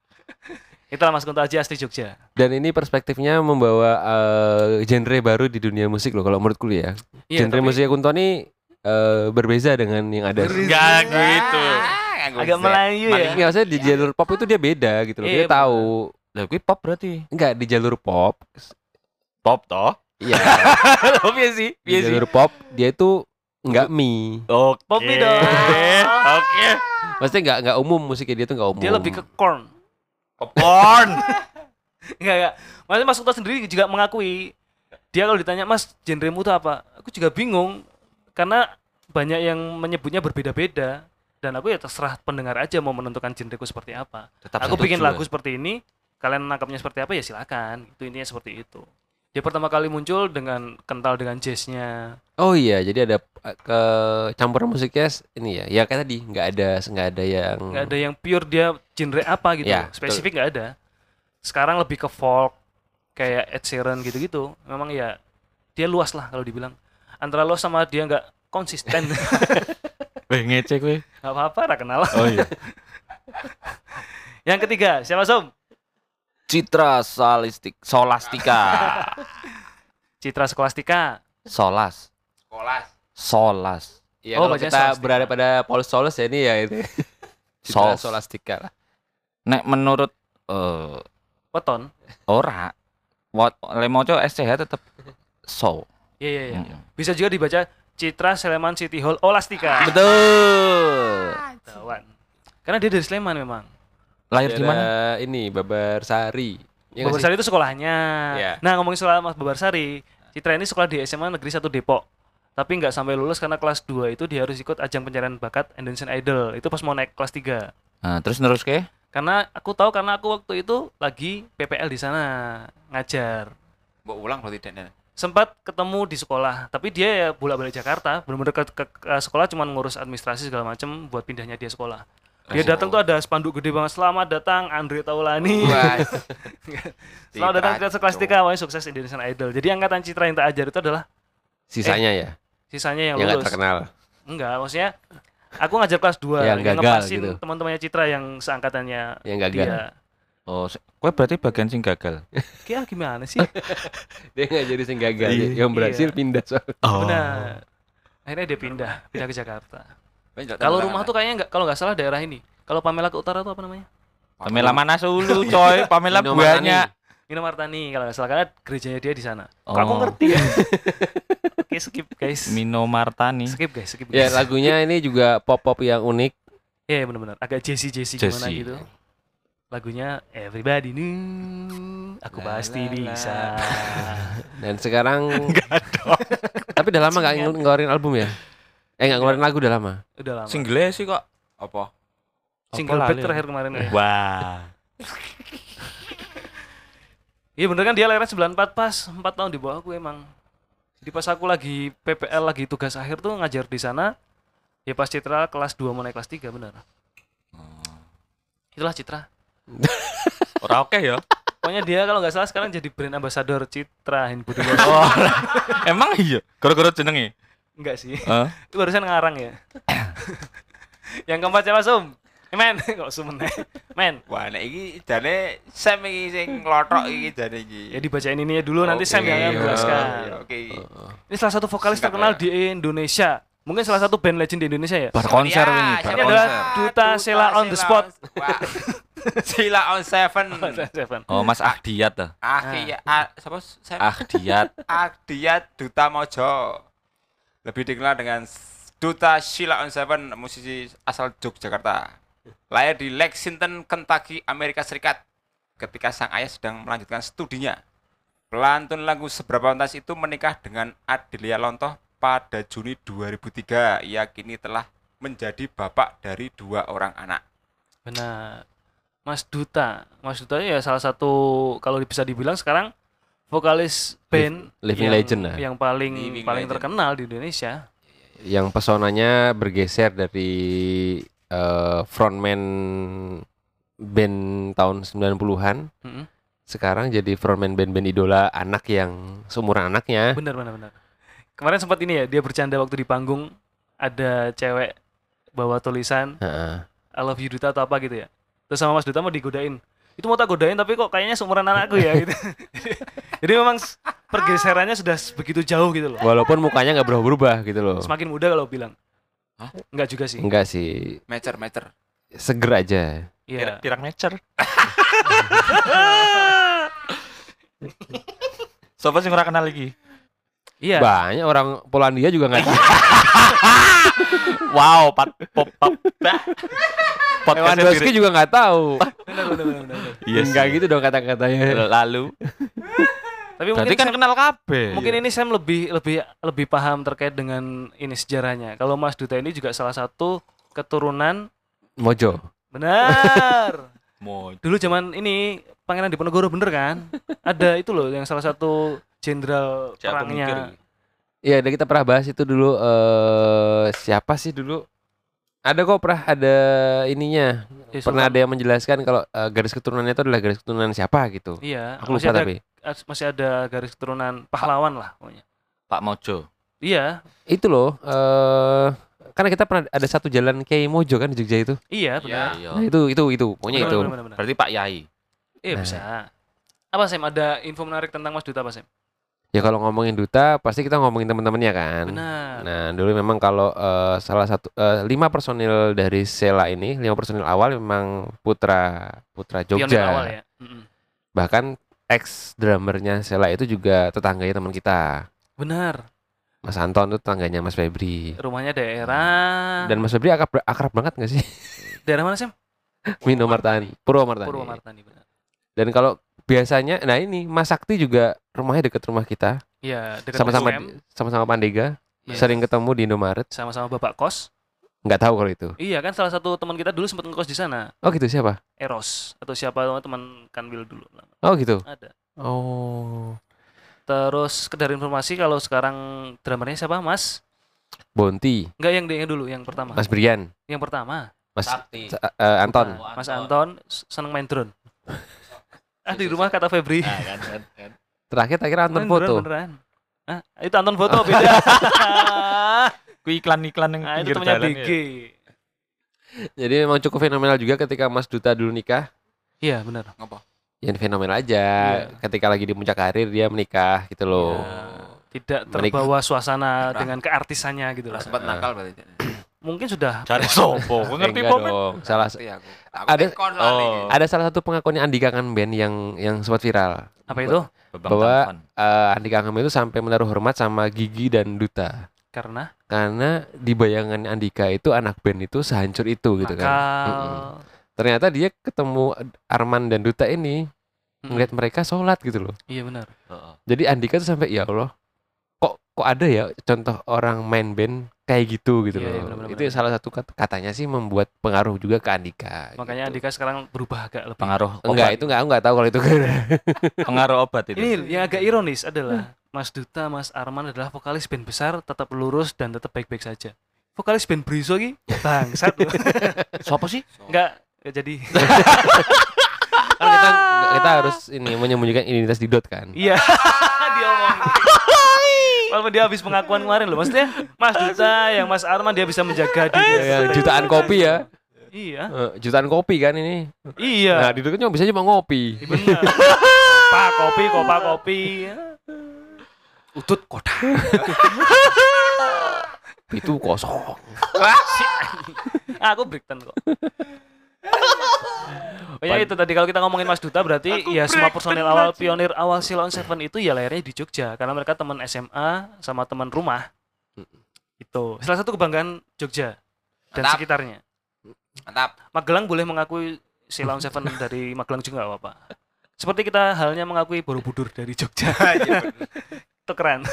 Itulah Mas Kunto Aji asli Jogja. Dan ini perspektifnya membawa eh, genre baru di dunia musik loh kalau menurutku ya. Iya, genre tapi musiknya Kunto ini eh, berbeza dengan yang ada. Enggak gitu. Ah, agak. Melayu ya. Nggak maksudnya di jalur pop itu dia beda gitu loh. Iya, Dia tahu. Lah pop berarti. Enggak di jalur pop. Pop toh? Iya. Piye sih? di jalur pop dia itu enggak mie. Oke. Pop nih dong. Oke. Maksudnya enggak enggak umum musiknya dia tuh enggak umum. Dia lebih ke corn. Popcorn. Enggak, enggak. Maksudnya Mas Kunto sendiri juga mengakui dia kalau ditanya Mas genremu itu apa? Aku juga bingung karena banyak yang menyebutnya berbeda-beda dan aku ya terserah pendengar aja mau menentukan genreku seperti apa. Tetap aku bikin lagu seperti ini, kalian nangkapnya seperti apa ya silakan. Itu intinya seperti itu. Dia pertama kali muncul dengan kental dengan jazznya. Oh iya, jadi ada eh, ke campuran musiknya s- ini ya. Ya kayak tadi enggak ada enggak ada yang nggak ada yang pure dia genre apa gitu Ya, spesifik nggak ada sekarang lebih ke folk kayak Ed Sheeran gitu-gitu memang ya dia luas lah kalau dibilang antara luas sama dia nggak konsisten Weh ngecek weh. nggak apa-apa lah kenal Oh iya. yang ketiga siapa Som Citra Salistik Solastika. Citra Skolastika solas. Sekolah. Solas. Ya, Oh, kalau kita solastika. berada pada Paulus Solas ya ini ya itu. Sol. Citra Solastika lah. Nek menurut eh Weton ora wat lemoco SCH tetep so. iya iya iya Mm. bisa juga dibaca Citra Sleman City Hall Olastika Betul. Tawan. karena dia dari Sleman memang Lahir di mana? Ini Babar Sari. Ya? Babarsari itu sekolahnya. Iya. Nah ngomongin soal Mas Babarsari, Citra ini sekolah di SMA Negeri 1 Depok. Tapi nggak sampai lulus karena kelas 2 itu dia harus ikut ajang pencarian bakat Indonesian Idol. Itu pas mau naik kelas 3. Nah, terus terus ke? Karena aku tahu karena aku waktu itu lagi PPL di sana ngajar. Mbok ulang berarti dan Sempat ketemu di sekolah, tapi dia ya bolak-balik Jakarta, benar-benar ke, ke- ke sekolah cuma ngurus administrasi segala macam buat pindahnya dia sekolah. Dia datang tuh ada spanduk gede banget, selamat datang Andre Taulani. Wah. Selamat datang kelas 3 awalnya sukses Indonesian Idol. Jadi angkatan Citra yang tak ajar itu adalah Sisanya ya. sisanya yang Yang nggak lulus. terkenal. Enggak, maksudnya aku ngajar kelas 2 Yang gagal ngepasin gitu. teman-temannya Citra yang seangkatannya Yang gagal. dia. Oh, kowe berarti bagian sing gagal. Kayak gimana sih? Dia nggak jadi sing gagal. Iya. Yang berhasil Iya. pindah soalnya. Oh. Benar. Akhirnya dia pindah, pindah ke Jakarta. Kalau rumah tuh kayaknya enggak kalau nggak salah daerah ini. Kalau Pamela ke utara tuh apa namanya? Pamela mana Sulu, coy. Pamela banyak. Nino Martani kalau nggak salah karena gerejanya dia di sana. Kok Oh. aku ngerti ya? Oke, skip guys. Mino Martani. Skip guys, skip Ya guys. lagunya ini juga pop-pop yang unik. Iya benar-benar agak Jesse Jesse gimana Jesse. gitu. Lagunya Everybody Knew Aku La, pasti la, la. bisa. Dan sekarang Tapi udah lama nggak ngeluarin album ya? Eh nggak ngeluarin lagu udah lama. Udah lama. Single sih kok. apa? Single bed terakhir kemarin ya. Wah. Iya bener kan dia lahirnya 94 pas 4 tahun di bawah aku emang. Jadi pas aku lagi PPL lagi tugas akhir tuh ngajar di sana. Ya pas Citra kelas 2 mau naik kelas 3 bener. Itulah Citra. Ora oke ya. Pokoknya dia kalau nggak salah sekarang jadi brand ambassador Citra Handbudi Oh. Emang iya. Gara-gara jenenge. Enggak sih. Hah? Itu barusan ngarang ya. Yang keempat siapa Sum? Eh, men, kok Sum? Men, Wah, nek iki jane Sam iki sing nglothok iki jane iki. ya dibacain ini ya dulu nanti Sam Oke, yang akan iya, menjelaskan. iya, Oke. Ini salah satu vokalis Singkat terkenal ya. di Indonesia. Mungkin salah satu band legend di Indonesia ya. Bar konser ini, adalah konser. Duta Sheila on the spot. Sheila on seven. Oh, Mas Ahdiat ah. Ah, iya. Ah, siapa? Sam? Ahdiat. Akdiat Duta Mojo. Lebih dikenal dengan Duta Sheila on Seven, musisi asal Yogyakarta. Lahir di Lexington, Kentucky, Amerika Serikat. Ketika sang ayah sedang melanjutkan studinya. Pelantun lagu Seberapa Pantas itu menikah dengan Adelia Lontoh pada Juni 2003. Ia kini telah menjadi bapak dari dua orang anak. Benar. Mas Duta. Mas Duta ya salah satu kalau bisa dibilang sekarang vokalis band living yang, legend lah. yang paling Living paling legend. terkenal di Indonesia. Yang pesonanya bergeser dari eh, frontman band tahun 90-an Mm-mm. sekarang jadi frontman band-band idola anak yang seumuran anaknya. Benar benar benar. Kemarin sempat ini ya dia bercanda waktu di panggung ada cewek bawa tulisan Heeh. I love you Duta atau apa gitu ya. Terus sama Mas Duta mau digodain. Itu mau tak godain tapi kok kayaknya seumuran anakku ya gitu. Jadi memang pergeserannya sudah begitu jauh gitu loh. Walaupun mukanya nggak berubah-berubah gitu loh. Semakin muda kalau bilang. Hah? Enggak juga sih. Enggak sih, Mecer, mecer. seger aja. Iya. Pirang mecer. Siapa sih kenal lagi? Iya. Banyak orang Polandia juga nggak wow, pat pop pop. Lewandowski juga nggak tahu. Benar benar benar. Iya Enggak gitu dong kata-katanya. Lalu. Tapi Berarti mungkin kan Sam- kenal kabeh. mungkin ini Sam lebih lebih lebih paham terkait dengan ini sejarahnya. Kalau Mas Duta ini juga salah satu keturunan Mojo. benar. Mau Dulu zaman ini Pangeran Diponegoro bener kan? Ada itu loh yang salah satu jenderal perangnya. Iya, kita pernah bahas itu dulu eh siapa sih dulu? Ada kok pernah ada ininya. Ya, Pernah ada yang menjelaskan kalau eh, garis keturunannya itu adalah garis keturunan siapa gitu. Iya, Aku masih lupa ada tapi. as- masih ada garis keturunan pahlawan lah pokoknya. Pak Mojo. Iya, Itu loh eh karena kita pernah ada satu jalan Kiai Mojo kan di Jogja itu. iya benar. Iya. Nah, itu itu itu pokoknya Benar, itu. benar, benar, benar. Berarti Pak Yai. Iya Nah. bisa. Apa Sam? Ada info menarik tentang Mas Duta apa Sam? Ya kalau ngomongin duta pasti kita ngomongin teman-temannya kan. Benar. Nah, dulu memang kalau eh, salah satu eh, lima personil dari Sela ini, lima personil awal memang putra putra Pionir Jogja. awal ya. Mm-mm. Bahkan ex drummernya Sela itu juga tetangganya teman kita. Benar. Mas Anton itu tetangganya Mas Febri. Rumahnya daerah Dan Mas Febri akrab, akrab banget gak sih? daerah mana Sam? Mino Martani, Purwomartani. Purwomartani benar. Dan kalau biasanya, nah ini Mas Sakti juga rumahnya deket rumah kita, Iya, dekat sama-sama sama-sama Pandega, Iya. sering ketemu di Indomaret. sama-sama Bapak kos. Nggak tahu kalau itu. Iya kan salah satu teman kita dulu sempat ngekos di sana. Oh gitu siapa? Eros atau siapa teman Kanwil dulu. Oh gitu. Ada. Oh, Terus sekedar informasi kalau sekarang drummernya siapa? Mas? Bonti, Enggak yang yang dulu, yang pertama. Mas Brian, Yang pertama. Mas Sakti. Sa- eh, Anton. Mas Anton seneng main drone. Ah di rumah kata Febri. Nah, kan, kan, kan. Terakhir terakhir Anton foto. beneran. Ah, itu Anton foto beda. Ku iklan-iklan yang nah, itu pinggir jalan BG. ya. Jadi memang cukup fenomenal juga ketika Mas Duta dulu nikah. Iya, benar. Ya fenomenal aja. Iya. Ketika lagi di puncak karir dia menikah gitu loh. Ya, tidak Menik- terbawa suasana Nah. dengan keartisannya gitu loh. Sempat nakal berarti. Mungkin sudah Cari sopo, ku Eh, ngerti pom. dong. Salah Ngerti aku. Aku Ada- Oh. ada salah satu pengakuannya Andika Kangen Band yang yang sempat viral. apa itu? Bahwa- Tampan. Eh Andika Kangen Band itu sampai menaruh hormat sama Gigi dan Duta. Karena Karena di bayangan Andika itu anak band itu sehancur itu gitu kan. nakal. Mm-mm. Ternyata dia ketemu Arman dan Duta ini Mm-mm. ngeliat mereka sholat gitu loh. Iya benar. Heeh. Jadi Andika tuh sampai ya Allah, kok kok ada ya contoh orang main band kayak gitu gitu Iya, iya, loh. benar-benar, itu salah satu kat- katanya sih membuat pengaruh juga ke Andika. Makanya gitu. Andika sekarang berubah agak lebih. Pengaruh enggak obat. itu enggak aku enggak tahu kalau itu Pengaruh obat itu. Ini yang agak ironis adalah Mas Duta, Mas Arman adalah vokalis band besar, tetap lurus dan tetap baik-baik saja. Vokalis band Briso ki bangsat. Siapa sih? Enggak enggak jadi. kan kita kita harus ini menyembunyikan identitas di dot kan. Iya. dia. Walaupun dia habis pengakuan kemarin loh. Maksudnya Mas Duta yang Mas Arman dia bisa menjaga diri. Ya, yang jutaan kopi ya. Iya. Eh, jutaan kopi kan ini. Nah, Iya. di dot kan cuma bisa cuma ngopi. Benar. Pak kopi, kopa kopi. Utut kota. Itu kosong. Aku Brickton kok. Oh ya itu tadi kalau kita ngomongin Mas Duta berarti ya semua personil awal pionir awal Silon Seven itu ya lahirnya di Jogja karena mereka teman SMA sama teman rumah. Itu salah satu kebanggaan Jogja dan Mantap. sekitarnya. Mantap. Magelang boleh mengakui Silon Seven dari Magelang juga nggak apa-apa. Seperti kita halnya mengakui Borobudur dari Jogja. Iya. Itu keren.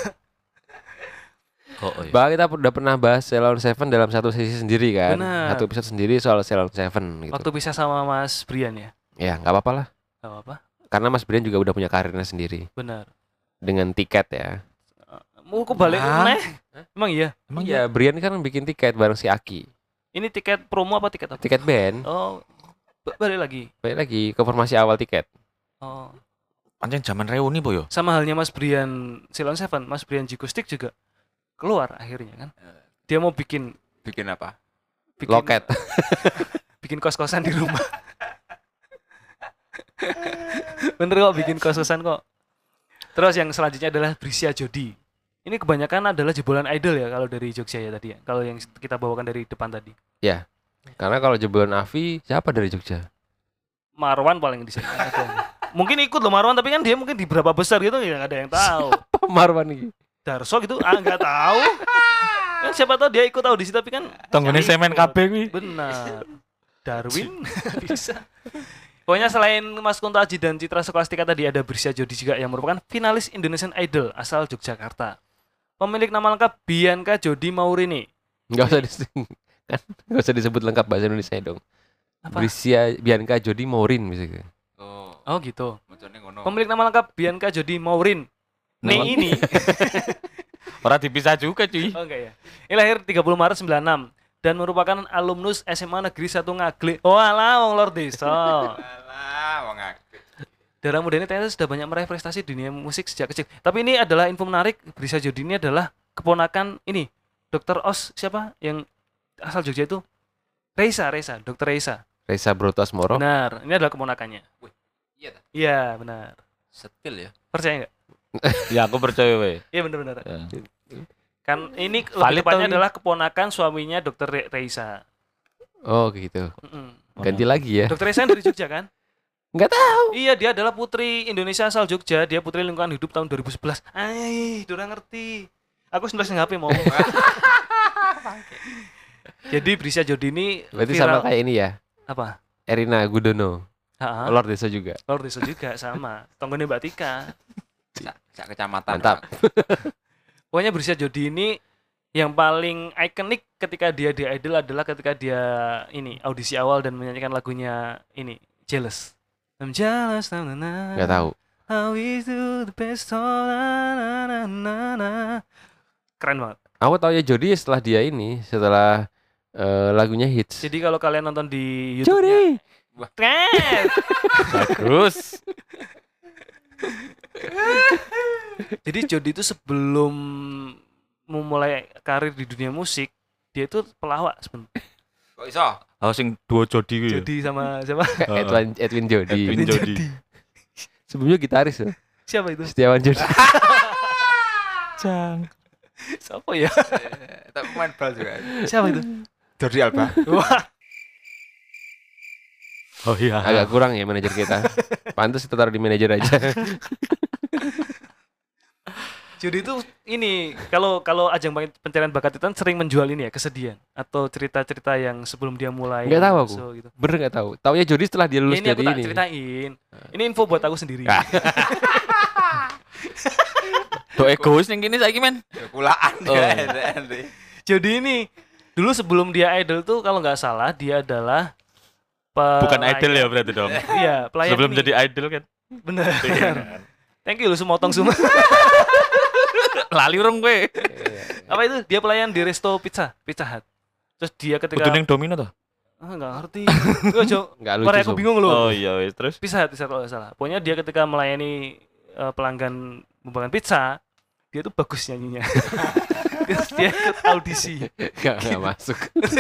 Oh, oh, iya. Bahkan kita udah pernah bahas Ceylon Seven dalam satu sesi sendiri kan. Benar. Satu episode sendiri soal Ceylon Seven gitu. Waktu bisa sama Mas Brian ya. Ya nggak apa-apa lah. Gak apa-apa. Karena Mas Brian juga udah punya karirnya sendiri Benar. dengan tiket ya. Mau kebalik meneh? Emang iya. Emang Iya, Brian kan bikin tiket bareng si Aki. Ini tiket promo apa tiket apa? Tiket band. Oh, ba- balik lagi. Balik lagi ke formasi awal tiket. Oh, Pancen zaman reuni po yo. sama halnya Mas Brian Ceylon Seven, Mas Brian Jigostik juga keluar akhirnya kan. Dia mau bikin Bikin apa? bikin Loket. bikin kos-kosan di rumah. Bener kok bikin kos-kosan kok. Terus yang selanjutnya adalah Brisia Jodi. Ini kebanyakan adalah jebolan idol ya kalau dari Jogja ya tadi ya. Kalau yang kita bawakan dari depan tadi. Karena kalau jebolan Avi siapa dari Jogja? Marwan paling di sini. Mungkin ikut loh Marwan tapi kan dia mungkin di berapa besar gitu ya nggak ada yang tahu. Marwan nih. Darso gitu ah nggak tahu. Kan siapa tahu dia ikut audisi tapi kan Tonggone semen kabeh kuwi. Benar. Darwin bisa. Pokoknya selain Mas Kunto Aji dan Citra Skolastika tadi ada Brisia Jodi juga yang merupakan finalis Indonesian Idol asal Yogyakarta. Pemilik nama lengkap Bianca Jodi Maurini. Enggak usah disebut kan enggak usah disebut lengkap bahasa Indonesia dong. Apa? Brisia Bianca Jodi Maurin misalnya. Oh, Oh gitu. Pemilik nama lengkap Bianca Jodi Maurin. Nih ini. Ora dipisah juga cuy. Oh enggak ya. Ini lahir 30 Maret 96 dan merupakan alumnus SMA Negeri 1 Ngagle. Oh alah wong lor desa. Alah, wong akeh. Darah muda ini ternyata sudah banyak meraih prestasi di dunia musik sejak kecil. Tapi ini adalah info menarik, Brisa Jodi ini adalah keponakan ini, Dokter Os siapa yang asal Jogja itu? Reisa, Reisa, Dokter Reisa. Reza Broto Asmoro. Benar, ini adalah keponakannya. Iya ta? Iya, benar. Setil ya. Percaya nggak? Ya aku percaya we. Iya benar-benar. Ya. Kan ini lebih tepatnya adalah keponakan suaminya Dokter Re- Reisa. Oh gitu. Mm-mm. Ganti lagi ya. Dokter Reisa yang dari Jogja kan? Nggak tahu. Iya, dia adalah putri Indonesia asal Jogja. Dia putri lingkungan hidup tahun 2011. Ay, udah ngerti. Aku sebelah HP mau. Jadi Brisia Jodi ini Berarti viral. sama kayak ini ya. apa? Erina Gudono. Ha, Lord Desa juga. Lord Desa juga sama. Tonggone Mbak Tika. Sak, kecamatan. Mantap. Pokoknya Brisia Jodi ini yang paling ikonik ketika dia di Idol adalah ketika dia ini audisi awal dan menyanyikan lagunya ini Jealous. I'm jealous, na na na. Nggak tahu. How do the best, na, na, na, na. Keren banget. Aku tahu ya Jody setelah dia ini, setelah eh, lagunya hits. Jadi kalau kalian nonton di YouTube Jody. Bagus. Jadi Jody itu sebelum memulai karir di dunia musik, dia itu pelawak sebenarnya. Kok iso? Oh sing jodi kuwi. ya? Jody sama siapa? Edwin Edwin Jody. Edwin Jody. Sebelumnya gitaris ya. Siapa itu? Setiawan Jody. Jang. Siapa ya? Eh, Tak main bal juga. Siapa itu? Jordi Alba. Wah, Oh iya. Agak kurang ya manajer kita. Pantas kita taruh di manajer aja. Jody itu ini kalau kalau ajang pen- pencarian bakat itu kan sering menjual ini ya kesedihan atau cerita-cerita yang sebelum dia mulai Nggak tahu aku. so, gitu. Bener nggak tahu. Taunya Jody setelah dia Ya, lulus ini aku dari tak ini. ceritain. Ini info buat aku sendiri. Ah. Do egois ning kene saiki men. Ya kulaan Oh. ya. Jadi ini dulu sebelum dia idol tuh kalau nggak salah dia adalah Bukan idol ya berarti dong. Iya, pelayan Sebelum ini. jadi idol kan. bener. Thank you lu semotong semua. Lali urung kowe. Apa itu? Dia pelayan di resto pizza, Pizza Hut. Terus dia ketika Kudu domino to. ah nggak ngerti. Gue jo, Nggak lucu. Aku bingung loh. Oh iya terus. Pizza Hut, Pizza Hut kalau nggak salah. Pokoknya dia ketika melayani eh, pelanggan membawakan pizza, dia tuh bagus nyanyinya. Terus dia ikut audisi. Nggak nggak masuk.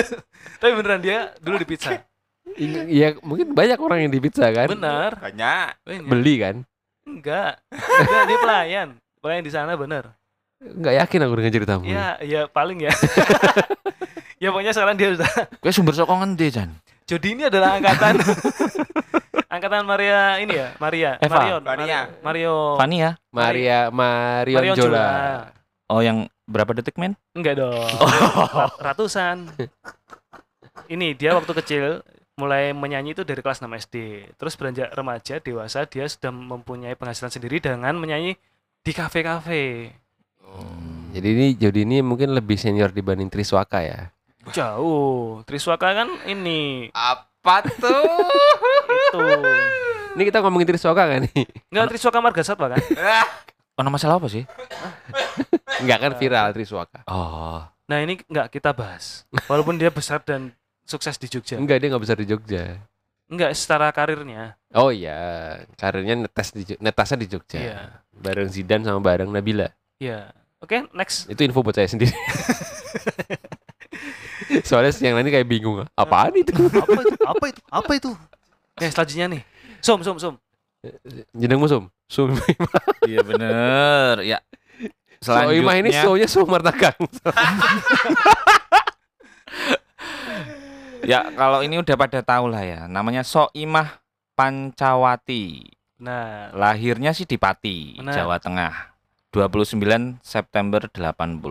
Tapi beneran dia dulu di pizza. Iya mungkin banyak orang yang di pizza kan. Bener. Banyak. Banyak. Beli kan. Enggak. Enggak, dia pelayan. Pelayan di sana bener. Nggak yakin aku dengan ceritamu. Ya, ya paling ya. ya pokoknya sekarang dia udah Kowe sumber saka ngendi Jan? Jody ini adalah angkatan angkatan Maria ini ya, Maria, Eva. Marion, Vania. Mario. Fani ya? Maria Marion, Marion Jola. Jola. Oh yang berapa detik men? Enggak dong. Rat- Ratusan. Ini dia waktu kecil mulai menyanyi itu dari kelas 6 SD. Terus beranjak remaja, dewasa, dia sudah mempunyai penghasilan sendiri dengan menyanyi di kafe-kafe. Jadi ini jadi ini mungkin lebih senior dibanding Triswaka ya. Jauh. Triswaka kan ini Apa tuh? itu. Ini kita ngomongin Triswaka kan nih? Enggak Triswaka Marga Satwa kan? Oh, masalah apa sih? Enggak kan viral Triswaka. Oh, Nah, ini enggak kita bahas. Walaupun dia besar dan sukses di Jogja. Enggak dia nggak besar di Jogja. Enggak secara karirnya. Oh iya, karirnya netes di netasnya di Jogja. Iya. Bareng Zidan sama bareng Nabila. Iya. Oke, next. Itu info buat saya sendiri. Soalnya yang lain kayak bingung. Apaan itu? Apa itu? Apa itu? Apa itu? Oke, selanjutnya nih. Sum, sum, sum. Jenengmu Sum. Sum. iya bener. Ya. Soimah ini Selanjutnya, so-nya Sum Martakang. ya kalau ini udah pada tahu lah ya. Namanya Soimah Pancawati. Nah, Lahirnya sih di Pati. Jawa Tengah. 29 September 80.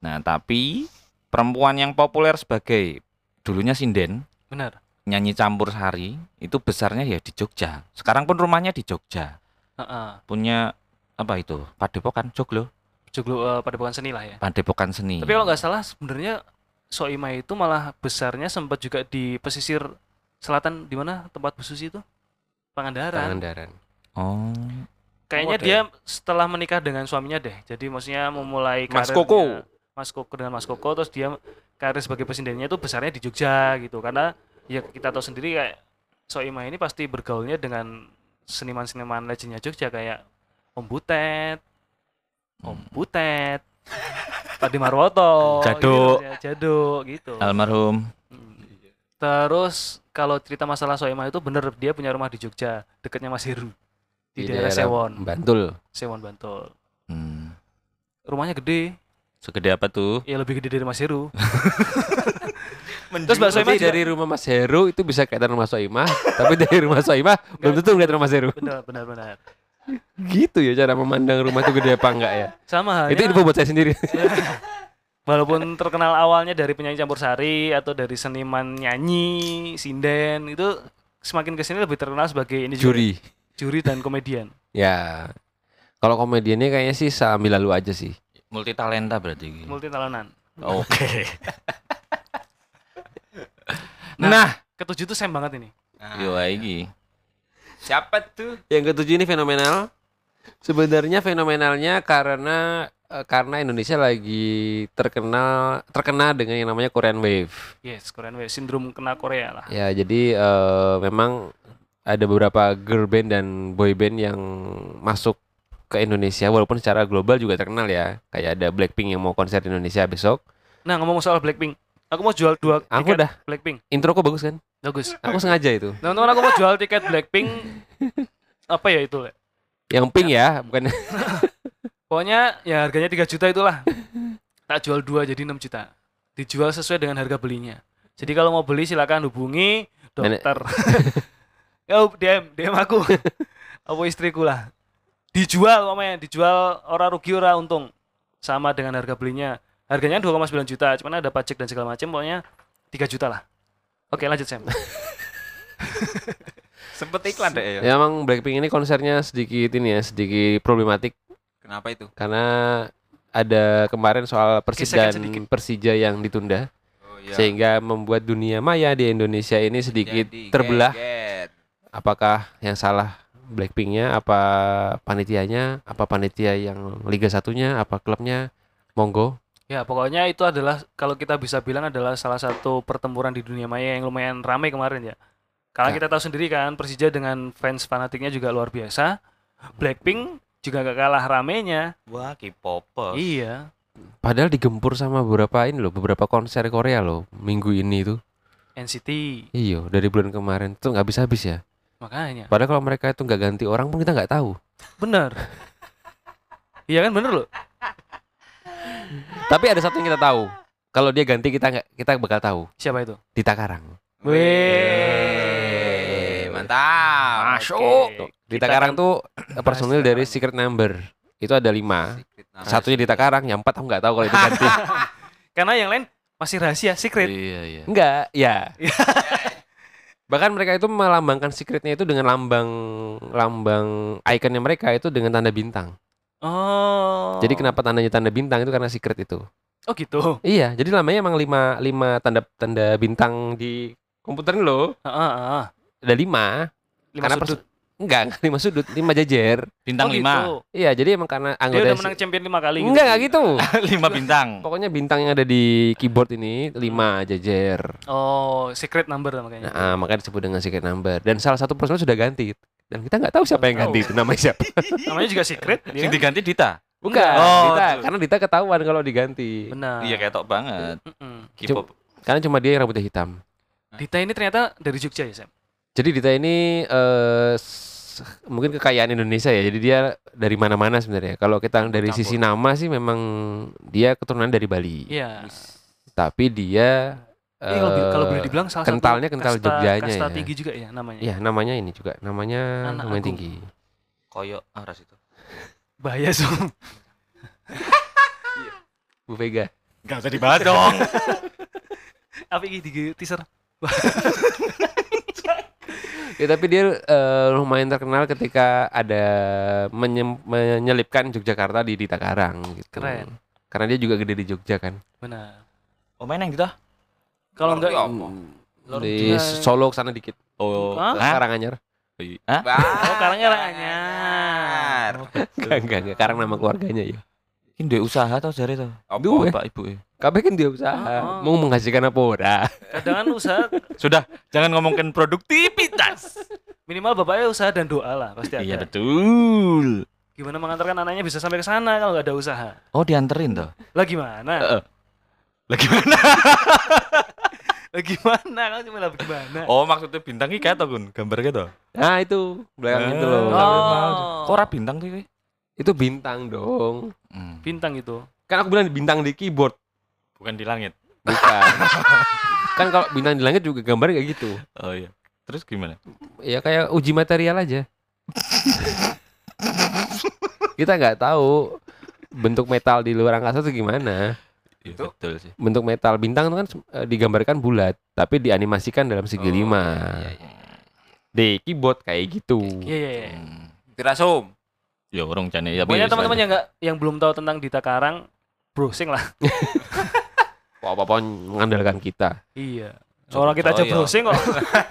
Nah, tapi perempuan yang populer sebagai dulunya sinden, benar. nyanyi campur sari, itu besarnya ya di Jogja. Sekarang pun rumahnya di Jogja. Heeh. Punya apa itu? Padepokan Joglo, Joglo pada bukan seni lah ya. Padepokan seni. Tapi kalau nggak salah sebenarnya Soimah itu malah besarnya sempat juga di pesisir selatan di mana tempat Bu Susi itu? Pangandaran. Pangandaran. Oh. Kayaknya Oh, dia setelah menikah dengan suaminya deh. Jadi maksudnya memulai Mas karirnya- Koko. Mas Koko dengan Mas Koko terus dia karir sebagai presidennya itu besarnya di Jogja gitu. Karena ya kita tahu sendiri kayak Soimah ini pasti bergaulnya dengan seniman-seniman legendnya Jogja kayak Om Butet, Om Butet, Padi Marwoto, Jaduk. gitu, ya, Jaduk gitu. Almarhum. Hmm. Terus kalau cerita masalah Soimah itu bener dia punya rumah di Jogja, dekatnya Mas Heru di, daerah, Sewon, Bantul. Sewon Bantul. Hmm. Rumahnya gede, Segede apa tuh? ya lebih gede dari Mas Heru. Terus Mbak Soimah juga, dari rumah Mas Heru itu bisa kelihatan rumah Soimah, tapi dari rumah Soimah belum tentu ngeliat rumah Mas Heru. benar benar benar. Gitu ya cara memandang rumah itu gede apa enggak ya. Sama Itu halnya info buat saya sendiri. walaupun terkenal awalnya dari penyanyi campur sari atau dari seniman nyanyi, sinden itu semakin ke sini lebih terkenal sebagai ini juga, Juri. Juri dan komedian. Ya. Kalau komediannya kayaknya sih sambil lalu aja sih. Multi talenta berarti. ini. Multi talonan. Oke. Nah, Nah, ketujuh tuh Sam banget ini. Nah, yo iki. siapa tuh? Yang ketujuh ini fenomenal. Sebenarnya fenomenalnya karena eh, karena Indonesia lagi terkenal terkena dengan yang namanya Korean Wave. Yes, Korean Wave sindrom kena Korea lah. Ya, jadi eh, memang ada beberapa girl band dan boy band yang masuk ke Indonesia walaupun secara global juga terkenal ya. Kayak ada Blackpink yang mau konser di Indonesia besok. Nah, ngomong soal Blackpink, aku mau jual dua Aku tiket udah Blackpink. intro kok bagus kan? Bagus. Aku sengaja itu. Teman-teman aku mau jual tiket Blackpink apa ya itu? Le? Yang pink ya, bukan Pokoknya ya harganya 3 juta itulah. Tak jual dua jadi 6 juta. Dijual sesuai dengan harga belinya. Jadi kalau mau beli silakan hubungi dokter. ya DM, DM aku. Apa istriku lah. Dijual pokoknya, dijual ora rugi ora untung. Sama dengan harga belinya. Harganya 2,9 juta, cuman ada pajak dan segala macam pokoknya 3 juta lah. Oke, lanjut Sam. Sempet iklan deh ya. Ya emang Blackpink ini konsernya sedikit ini ya, sedikit problematik Kenapa itu? karena ada kemarin soal Persib Gesekan dan sedikit. Persija yang ditunda Oh iya. sehingga membuat dunia maya di Indonesia ini sedikit Jadi terbelah. Apakah yang salah Blackpinknya, apa panitianya, apa panitia yang Liga Satunya, apa klubnya? Monggo. Ya, pokoknya itu adalah kalau kita bisa bilang adalah salah satu pertempuran di dunia maya yang lumayan ramai kemarin ya. Karena Ya. kita tahu sendiri kan Persija dengan fans fanatiknya juga luar biasa. Blackpink juga gak kalah ramenya. Wah, K-popers. Iya. Padahal digempur sama beberapa ini loh, beberapa konser Korea loh minggu ini itu. NCT. Iya, dari bulan kemarin tuh nggak bisa habis ya. Makanya. Padahal kalau mereka itu nggak ganti orang pun kita nggak tahu. Bener. iya kan bener loh. Tapi ada satu yang kita tahu. Kalau dia ganti kita nggak kita bakal tahu. Siapa itu? Dita Karang. Wih, mantap. Masuk. Dita Kita Karang kan tuh personil Dita dari. Secret Number. Itu ada lima. Satunya Dita Karang, yang empat aku nggak tahu kalau itu ganti. Karena yang lain masih rahasia, secret. Iya, iya. Enggak, ya. Bahkan mereka itu melambangkan secretnya itu dengan lambang lambang ikonnya mereka itu dengan tanda bintang. Oh. Jadi kenapa tandanya tanda bintang itu karena secret itu. Oh gitu. Iya, jadi namanya emang lima lima tanda tanda bintang di komputer ini loh. Heeh, heeh. Ada lima. Lima karena sudut. pers- enggak, enggak lima sudut, lima jajar. Bintang Oh, lima. gitu. Iya, jadi emang karena Dia anggota udah menang champion lima kali Enggak, enggak gitu. lima bintang. Pokoknya bintang yang ada di keyboard ini lima jajar. Oh, secret number makanya. Nah, ah, makanya disebut dengan secret number. Dan salah satu personel sudah ganti. Dan kita nggak tahu siapa yang Tahu. ganti itu namanya siapa. Namanya juga secret. Yang ya? diganti Dita. Bukan, Oh, Dita, tuh. karena Dita ketahuan kalau diganti. Benar. Iya kayak tok banget. Mm-mm. K-pop. Karena cuma dia yang rambutnya hitam. Dita ini ternyata dari Jogja ya, Sam? Jadi Dita ini s- mungkin kekayaan Indonesia ya. Jadi dia dari mana-mana sebenarnya. Kalau kita dari Campur. sisi nama sih memang dia keturunan dari Bali. Iya. Tapi dia Ini kalau, kalau boleh eh, dibilang salah kentalnya satu kental kasta, Jogjanya kasta ya. tinggi juga ya namanya. Ya namanya ini juga. Namanya Anak lumayan Agung. tinggi. Koyok aras itu. Bahaya, Som. Bu Vega. Gak usah dibahas dong. Apa ini di teaser? Ya tapi dia eh, lumayan terkenal ketika ada menyelipkan Yogyakarta di Dita Karang gitu. Keren. Karena dia juga gede di Jogja kan. Benar. Oh main yang gitu? Kalau enggak di Jogja. Solo sana dikit. Oh? Hah? Karanganyar. Hah? Oh, karangnya anyar. Enggak, enggak, enggak. Karang nama keluarganya ya. Ini usaha tau jare. Duwe. Bapak ibu ya. Kabeh kan dia usaha. Oh. Mau menghasilkan apa ora? Kadang kan usaha Sudah, jangan ngomongin produktivitas. minimal bapaknya usaha dan doa lah pasti ada. iya betul. Gimana mengantarkan anaknya bisa sampai ke sana kalau nggak ada usaha? Oh dianterin toh. Lah gimana? Heeh. Lagi mana? Lah gimana? Kan cuma lah gimana? Oh maksudnya bintang iki kayak to Gun, gambar gitu. Nah, itu belakang itu loh. Oh. Kok ora bintang tuh iki? Itu bintang dong. Hmm, Bintang itu. Kan aku bilang bintang di keyboard, bukan di langit. bukan. kan kalau bintang di langit juga gambarnya kayak gitu. Oh iya. Terus gimana? Ya kayak uji material aja. Kita nggak tahu bentuk metal di luar angkasa itu gimana. Iya, Itu? betul sih. Bentuk metal bintang itu kan eh, digambarkan bulat, tapi dianimasikan dalam segi Oh, lima. Iya, iya. Di keyboard kayak gitu. Iya iya. iya. Hmm. Tirasum. Ya orang jane ya. Pokoknya teman-teman yang nggak yang belum tahu tentang Dita Karang browsing lah. Apa-apa mengandalkan kita. Iya. Coba Orang kita aja percaya. browsing kok.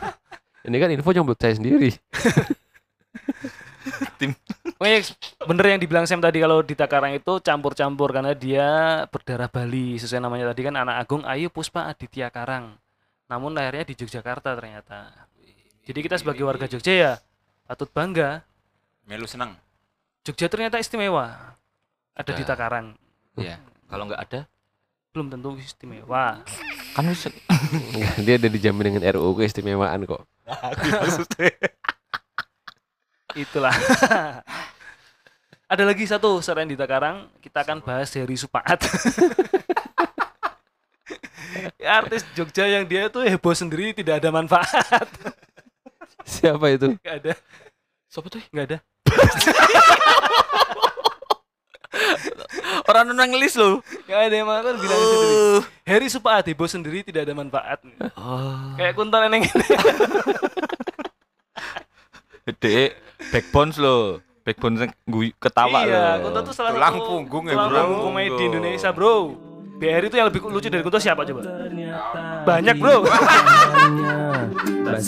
Ini kan info yang buat saya sendiri. Pokoknya bener yang dibilang Sam tadi kalau Dita Karang itu campur-campur karena dia berdarah Bali sesuai namanya tadi kan anak agung Ayu Puspa Aditya Karang. Namun lahirnya di Yogyakarta ternyata. Jadi kita sebagai warga Jogja ya patut bangga. Melu seneng. Jogja ternyata istimewa. Ada Ada. Dita Karang. Iya. Kalau nggak ada, Belum tentu istimewa. kan Dia ada dijamin dengan RUU keistimewaan kok. Itulah. Ada lagi satu selain Dita Karang, kita akan bahas dari Supaat. Ya, Artis Jogja yang dia tuh heboh sendiri tidak ada manfaat. Siapa itu? Gak ada, Sopo tuh? gak ada. Orang nang list loh. Gak ada yang makan bilang sendiri. Harry Supaat heboh sendiri tidak ada manfaat. Oh. Kayak kuntal neneng ini. Dek, backbones lo. Backbone sing guy- ketawa iya, lo. Kunto tuh salah Tulang satu punggung ya, tulang bro. punggung komedi Indonesia, bro. BR itu yang lebih lucu dari Kunto siapa coba? Banyak, bro. Udah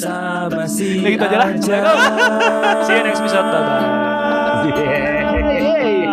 gitu aja lah. See you next episode. Bye-bye. aja.